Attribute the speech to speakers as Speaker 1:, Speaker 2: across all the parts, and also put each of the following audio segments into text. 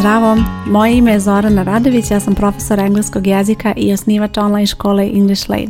Speaker 1: Zdravo, moje ime je Zorana Radović, ja sam profesor engleskog jezika i osnivač online škole English Lane.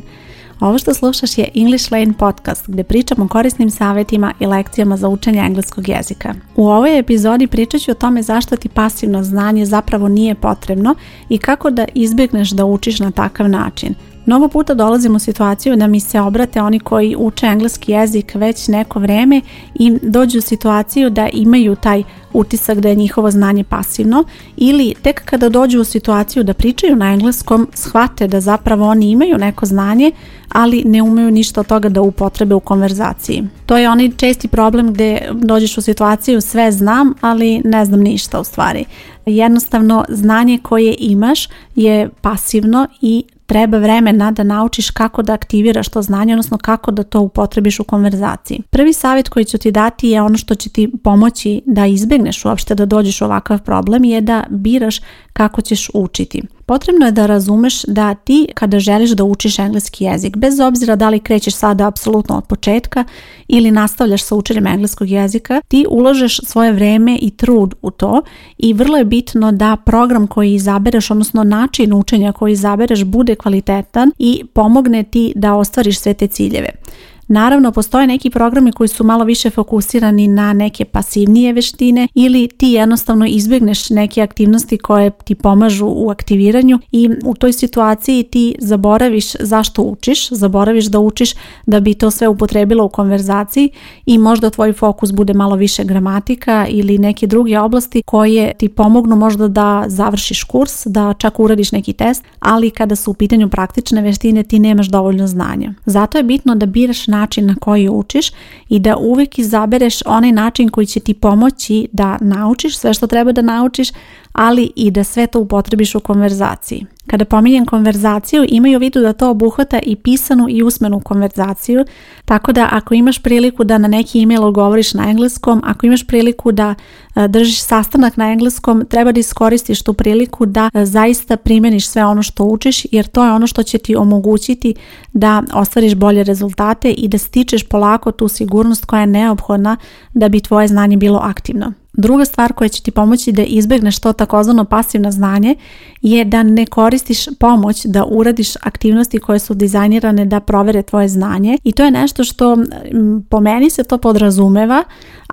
Speaker 1: Ovo što slušaš je English Lane podcast gdje pričamo o korisnim savjetima i lekcijama za učenje engleskog jezika. U ovoj epizodi pričat ću o tome zašto ti pasivno znanje zapravo nije potrebno i kako da izbjegneš da učiš na takav način – Mnogo puta dolazimo u situaciju da mi se obrate oni koji uče engleski jezik već neko vreme i dođu u situaciju da imaju taj utisak da je njihovo znanje pasivno ili tek kada dođu u situaciju da pričaju na engleskom shvate da zapravo oni imaju neko znanje ali ne umeju ništa od toga da upotrebe u konverzaciji. To je onaj česti problem gdje dođeš u situaciju sve znam ali ne znam ništa u stvari. Jednostavno znanje koje imaš je pasivno i treba vremena da naučiš kako da aktiviraš to znanje, odnosno kako da to upotrebiš u konverzaciji. Prvi savjet koji ću ti dati je ono što će ti pomoći da izbjegneš uopšte da dođeš u ovakav problem je da biraš kako ćeš učiti. Potrebno je da razumeš da ti kada želiš da učiš engleski jezik, bez obzira da li krećeš sada apsolutno od početka ili nastavljaš sa učenjem engleskog jezika, ti ulažeš svoje vreme i trud u to i vrlo je bitno da program koji izabereš, odnosno način učenja koji izabereš bude kvalitetan i pomogne ti da ostvariš sve te ciljeve. Naravno, postoje neki programi koji su malo više fokusirani na neke pasivnije veštine ili ti jednostavno izbjegneš neke aktivnosti koje ti pomažu u aktiviranju i u toj situaciji ti zaboraviš zašto učiš, zaboraviš da učiš da bi to sve upotrebilo u konverzaciji i možda tvoj fokus bude malo više gramatika ili neke druge oblasti koje ti pomognu možda da završiš kurs, da čak uradiš neki test, ali kada su u pitanju praktične veštine ti nemaš dovoljno znanja. Zato je bitno da biraš na način na koji učiš i da uvijek izabereš onaj način koji će ti pomoći da naučiš sve što treba da naučiš, ali i da sve to upotrebiš u konverzaciji. Kada pominjem konverzaciju, imaju u vidu da to obuhvata i pisanu i usmenu konverzaciju, tako da ako imaš priliku da na neki email govoriš na engleskom, ako imaš priliku da e, držiš sastanak na engleskom, treba da iskoristiš tu priliku da e, zaista primjeniš sve ono što učiš, jer to je ono što će ti omogućiti da ostvariš bolje rezultate i da stičeš polako tu sigurnost koja je neophodna da bi tvoje znanje bilo aktivno. Druga stvar koja će ti pomoći da izbjegneš to takozvano pasivno znanje je da ne koristiš pomoć da uradiš aktivnosti koje su dizajnirane da provere tvoje znanje i to je nešto što po meni se to podrazumeva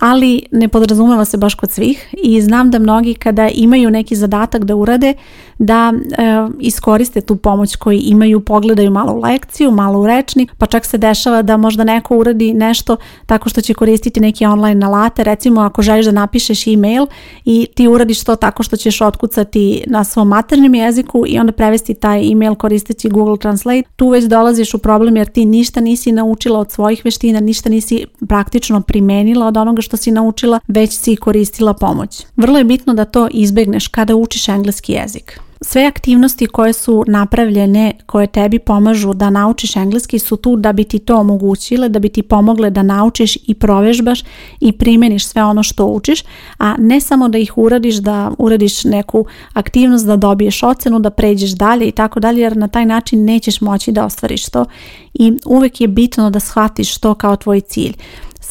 Speaker 1: ali ne podrazumeva se baš kod svih i znam da mnogi kada imaju neki zadatak da urade da e, iskoriste tu pomoć koju imaju, pogledaju malo u lekciju, malo u rečnik, pa čak se dešava da možda neko uradi nešto tako što će koristiti neki online alate, recimo ako želiš da napišeš email i ti uradiš to tako što ćeš otkucati na svom maternjem jeziku i onda prevesti taj e-mail koristeći Google Translate, tu već dolaziš u problem jer ti ništa nisi naučila od svojih veština, ništa nisi praktično primenila od onoga što si naučila, već si koristila pomoć. Vrlo je bitno da to izbegneš kada učiš engleski jezik. Sve aktivnosti koje su napravljene, koje tebi pomažu da naučiš engleski su tu da bi ti to omogućile, da bi ti pomogle da naučiš i provežbaš i primjeniš sve ono što učiš, a ne samo da ih uradiš, da uradiš neku aktivnost, da dobiješ ocenu, da pređeš dalje i tako dalje, jer na taj način nećeš moći da ostvariš to i uvek je bitno da shvatiš to kao tvoj cilj.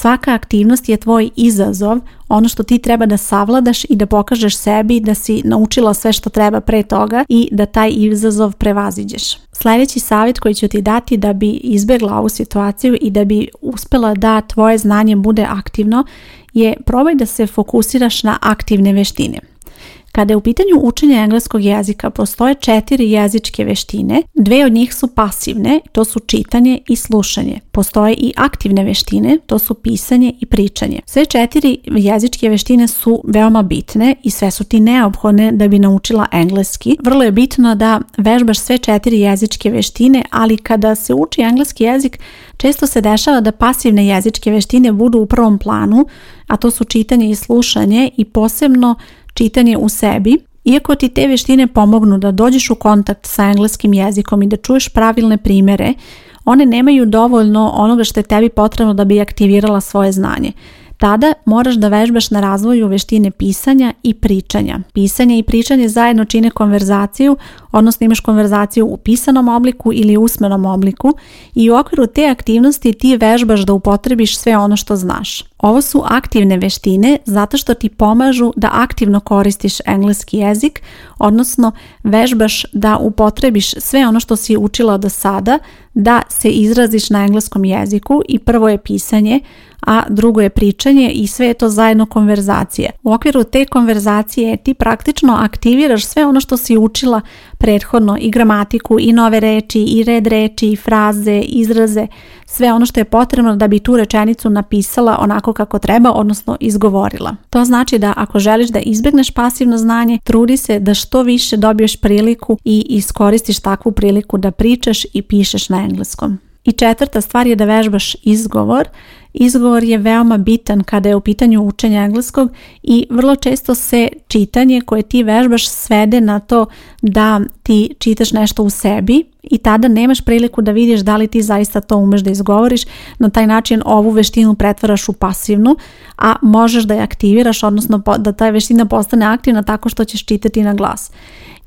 Speaker 1: Svaka aktivnost je tvoj izazov, ono što ti treba da savladaš i da pokažeš sebi da si naučila sve što treba pre toga i da taj izazov prevaziđeš. Sljedeći savjet koji ću ti dati da bi izbjegla ovu situaciju i da bi uspjela da tvoje znanje bude aktivno je probaj da se fokusiraš na aktivne veštine. Kada je u pitanju učenja engleskog jezika, postoje četiri jezičke veštine. Dve od njih su pasivne, to su čitanje i slušanje. Postoje i aktivne veštine, to su pisanje i pričanje. Sve četiri jezičke veštine su veoma bitne i sve su ti neophodne da bi naučila engleski. Vrlo je bitno da vežbaš sve četiri jezičke veštine, ali kada se uči engleski jezik, često se dešava da pasivne jezičke veštine budu u prvom planu, a to su čitanje i slušanje i posebno čitanje u sebi, iako ti te vještine pomognu da dođeš u kontakt sa engleskim jezikom i da čuješ pravilne primere, one nemaju dovoljno onoga što je tebi potrebno da bi aktivirala svoje znanje. Tada moraš da vežbaš na razvoju vještine pisanja i pričanja. Pisanje i pričanje zajedno čine konverzaciju odnosno imaš konverzaciju u pisanom obliku ili usmenom obliku i u okviru te aktivnosti ti vežbaš da upotrebiš sve ono što znaš. Ovo su aktivne veštine zato što ti pomažu da aktivno koristiš engleski jezik, odnosno vežbaš da upotrebiš sve ono što si učila do sada, da se izraziš na engleskom jeziku i prvo je pisanje, a drugo je pričanje i sve je to zajedno konverzacije. U okviru te konverzacije ti praktično aktiviraš sve ono što si učila prethodno i gramatiku i nove reči i red reči i fraze, izraze, sve ono što je potrebno da bi tu rečenicu napisala onako kako treba, odnosno izgovorila. To znači da ako želiš da izbjegneš pasivno znanje, trudi se da što više dobiješ priliku i iskoristiš takvu priliku da pričaš i pišeš na engleskom. I četvrta stvar je da vežbaš izgovor. Izgovor je veoma bitan kada je u pitanju učenja engleskog i vrlo često se čitanje koje ti vežbaš svede na to da ti čitaš nešto u sebi i tada nemaš priliku da vidiš da li ti zaista to umeš da izgovoriš. Na taj način ovu veštinu pretvaraš u pasivnu, a možeš da je aktiviraš, odnosno da ta veština postane aktivna tako što ćeš čitati na glas.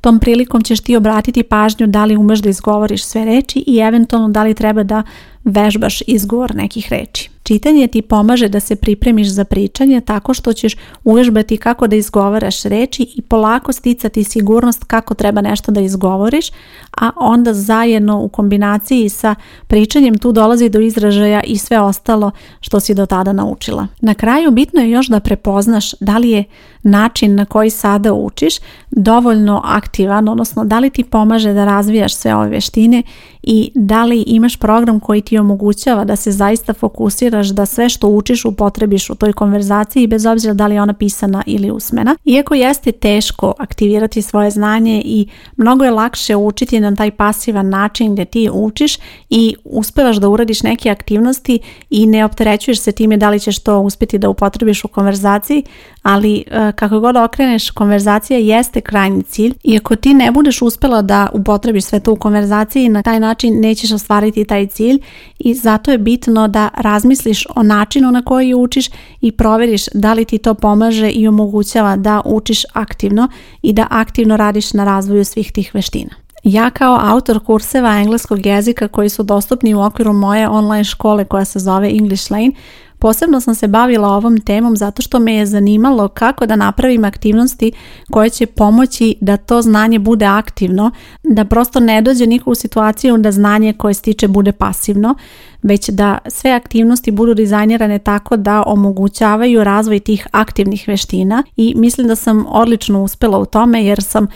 Speaker 1: Tom prilikom ćeš ti obratiti pažnju da li umeš da izgovoriš sve reči i eventualno da li treba da vežbaš izgovor nekih reči. Čitanje ti pomaže da se pripremiš za pričanje tako što ćeš uvežbati kako da izgovaraš reči i polako sticati sigurnost kako treba nešto da izgovoriš, a onda zajedno u kombinaciji sa pričanjem tu dolazi do izražaja i sve ostalo što si do tada naučila. Na kraju bitno je još da prepoznaš da li je način na koji sada učiš dovoljno aktivan, odnosno da li ti pomaže da razvijaš sve ove vještine i da li imaš program koji ti omogućava da se zaista fokusira da sve što učiš upotrebiš u toj konverzaciji bez obzira da li je ona pisana ili usmena. Iako jeste teško aktivirati svoje znanje i mnogo je lakše učiti na taj pasivan način gdje ti učiš i uspevaš da uradiš neke aktivnosti i ne opterećuješ se time da li ćeš to uspjeti da upotrebiš u konverzaciji, ali e, kako god okreneš konverzacija jeste krajnji cilj i ako ti ne budeš uspjela da upotrebiš sve to u konverzaciji na taj način nećeš ostvariti taj cilj i zato je bitno da razmisliš razmisliš o načinu na koji učiš i proveriš da li ti to pomaže i omogućava da učiš aktivno i da aktivno radiš na razvoju svih tih veština. Ja kao autor kurseva engleskog jezika koji su dostupni u okviru moje online škole koja se zove English Lane, posebno sam se bavila ovom temom zato što me je zanimalo kako da napravim aktivnosti koje će pomoći da to znanje bude aktivno, da prosto ne dođe niko u situaciju da znanje koje stiče bude pasivno, već da sve aktivnosti budu dizajnirane tako da omogućavaju razvoj tih aktivnih veština i mislim da sam odlično uspjela u tome jer sam e,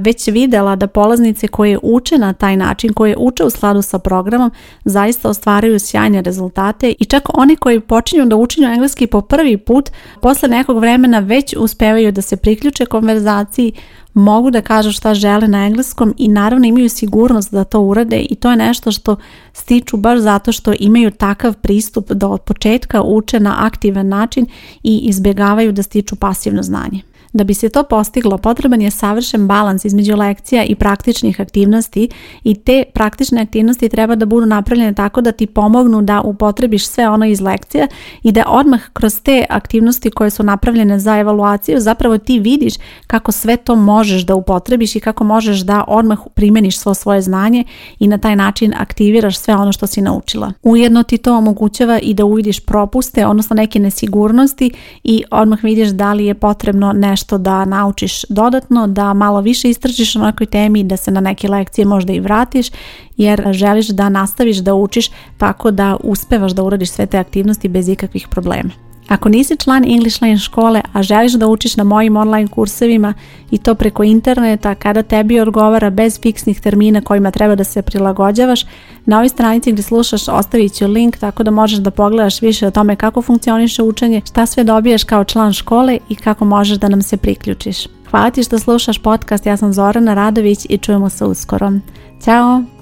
Speaker 1: već vidjela da polaznice koje uče na taj način, koje uče u skladu sa programom, zaista ostvaraju sjajne rezultate i čak oni koji počinju da učinju engleski po prvi put, posle nekog vremena već uspevaju da se priključe konverzaciji, mogu da kažu šta žele na engleskom i naravno imaju sigurnost da to urade i to je nešto što stiču baš zato što imaju takav pristup da od početka uče na aktivan način i izbjegavaju da stiču pasivno znanje. Da bi se to postiglo, potreban je savršen balans između lekcija i praktičnih aktivnosti i te praktične aktivnosti treba da budu napravljene tako da ti pomognu da upotrebiš sve ono iz lekcija i da odmah kroz te aktivnosti koje su napravljene za evaluaciju zapravo ti vidiš kako sve to možeš da upotrebiš i kako možeš da odmah primeniš svo svoje znanje i na taj način aktiviraš sve ono što si naučila. Ujedno ti to omogućava i da uvidiš propuste, odnosno neke nesigurnosti i odmah vidiš da li je potrebno nešto nešto da naučiš dodatno, da malo više istražiš o nekoj temi da se na neke lekcije možda i vratiš jer želiš da nastaviš da učiš tako da uspevaš da uradiš sve te aktivnosti bez ikakvih problema. Ako nisi član Line škole, a želiš da učiš na mojim online kursevima i to preko interneta kada tebi odgovara bez fiksnih termina kojima treba da se prilagođavaš, na ovoj stranici gdje slušaš ostavit ću link tako da možeš da pogledaš više o tome kako funkcioniše učenje, šta sve dobiješ kao član škole i kako možeš da nam se priključiš. Hvala ti što slušaš podcast, ja sam Zorana Radović i čujemo se uskoro. Ćao!